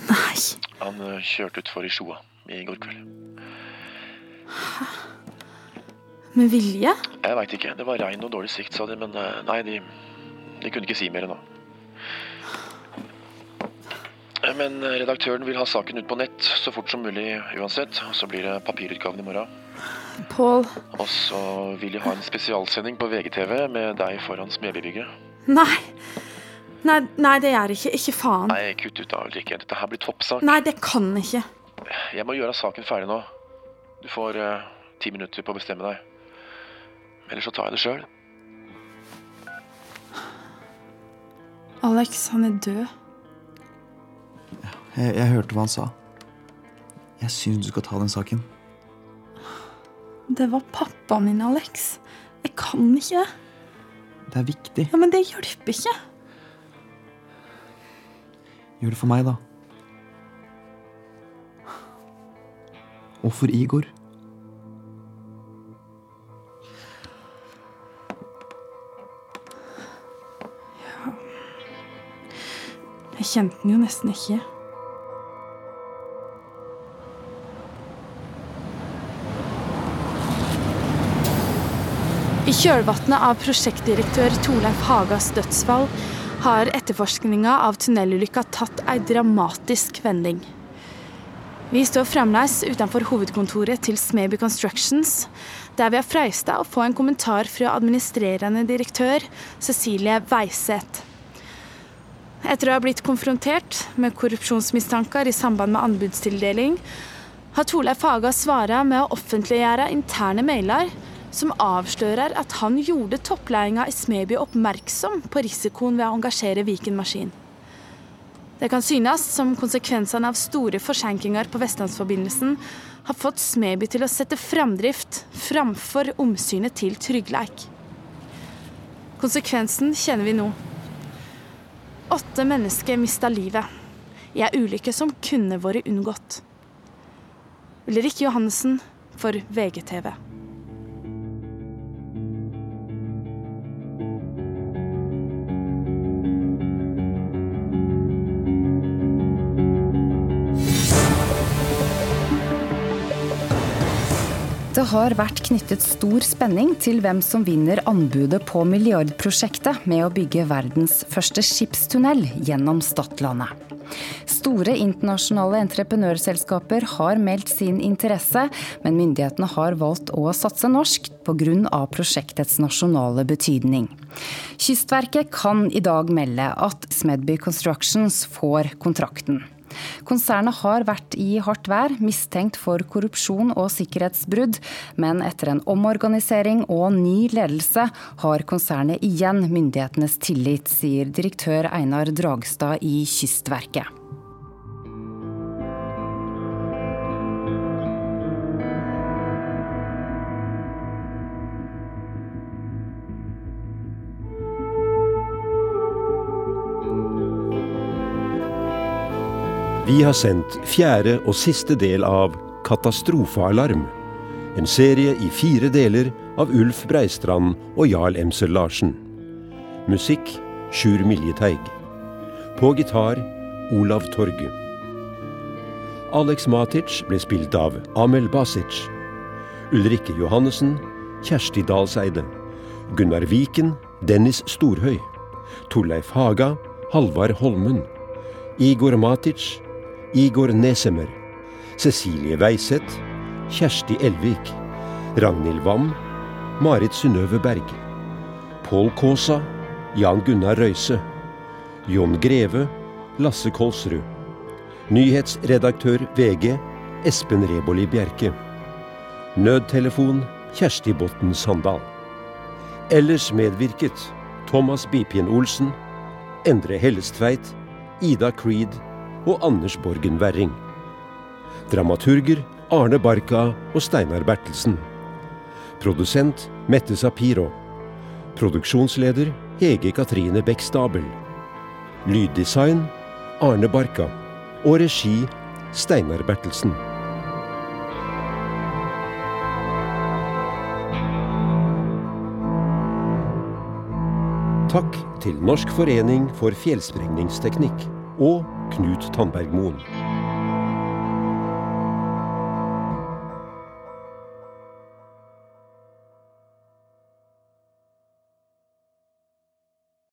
Nei.
Han eh, kjørte utfor i Sjoa i går kveld.
Med vilje?
Jeg veit ikke. Det var regn og dårlig sikt, sa de. Men eh, nei, de, de kunne ikke si mer nå. Eh, Men eh, redaktøren vil ha saken ut på nett så fort som mulig uansett. Og så blir det papirutgaven i morgen.
Pål.
Og så vil de ha en spesialsending på VGTV med deg foran Smedbybygget.
Nei. Nei, nei, det gjør ikke. Ikke faen.
Nei, kutt ut da, Ulrikke. Dette her blir toppsak.
Nei, det kan ikke.
Jeg må gjøre saken ferdig nå. Du får uh, ti minutter på å bestemme deg. Eller så tar jeg det sjøl.
Alex, han er død.
Jeg, jeg hørte hva han sa. Jeg syns du skal ta den saken.
Det var pappaen min, Alex. Jeg kan ikke det.
Det er viktig.
Ja, Men det hjelper ikke.
Gjør det for meg, da. Og for Igor.
Jeg kjente den jo nesten ikke. Kjølvannet av prosjektdirektør Torleif Hagas dødsfall har etterforskninga av tunnelulykka tatt ei dramatisk vending. Vi står fremdeles utenfor hovedkontoret til Smeby Constructions, der vi har freista å få en kommentar fra administrerende direktør Cecilie Weiseth. Etter å ha blitt konfrontert med korrupsjonsmistanker i samband med anbudstildeling, har Torleif Haga svara med å offentliggjøre interne mailer som avslører at han gjorde toppledelsen i Smeby oppmerksom på risikoen ved å engasjere Viken Maskin. Det kan synes som konsekvensene av store forsinkelser på Vestlandsforbindelsen har fått Smeby til å sette framdrift framfor omsynet til tryggleik. Konsekvensen kjenner vi nå. Åtte mennesker mista livet i ei ulykke som kunne vært unngått. Ulrik Johannessen for VGTV.
Har vært knyttet stor spenning til hvem som vinner anbudet på milliardprosjektet med å bygge verdens første skipstunnel gjennom Stadlandet. Store internasjonale entreprenørselskaper har meldt sin interesse, men myndighetene har valgt å satse norsk pga. prosjektets nasjonale betydning. Kystverket kan i dag melde at Smedby Constructions får kontrakten. Konsernet har vært i hardt vær, mistenkt for korrupsjon og sikkerhetsbrudd, men etter en omorganisering og ny ledelse har konsernet igjen myndighetenes tillit, sier direktør Einar Dragstad i Kystverket.
Vi har sendt fjerde og siste del av Katastrofealarm. En serie i fire deler av Ulf Breistrand og Jarl Emsel Larsen. Musikk Sjur Miljeteig. På gitar Olav Torge. Alex Matic ble spilt av Amel Basic. Ulrikke Johannessen Kjersti Dalseide. Gunnar Viken, Dennis Storhøy. Torleif Haga, Halvard Holmen. Igor Matic, Igor Nesemer. Cecilie Weiseth, Kjersti Elvik. Ragnhild Wam, Marit Synnøve Berg. Pål Kaasa, Jan Gunnar Røise. Jon Greve, Lasse Kolsrud. Nyhetsredaktør VG, Espen Reboli Bjerke. Nødtelefon Kjersti Botten Sandal. Ellers medvirket Thomas Bipien Olsen, Endre Hellestveit, Ida Creed og Anders Borgen Werring. Dramaturger Arne Barka og Steinar Bertelsen. Produsent Mette Sapiro. Produksjonsleder Hege Katrine Bech Stabel. Lyddesign Arne Barka. Og regi Steinar Bertelsen. Takk til Norsk forening for fjellsprengningsteknikk og Knut Tandbergmoen.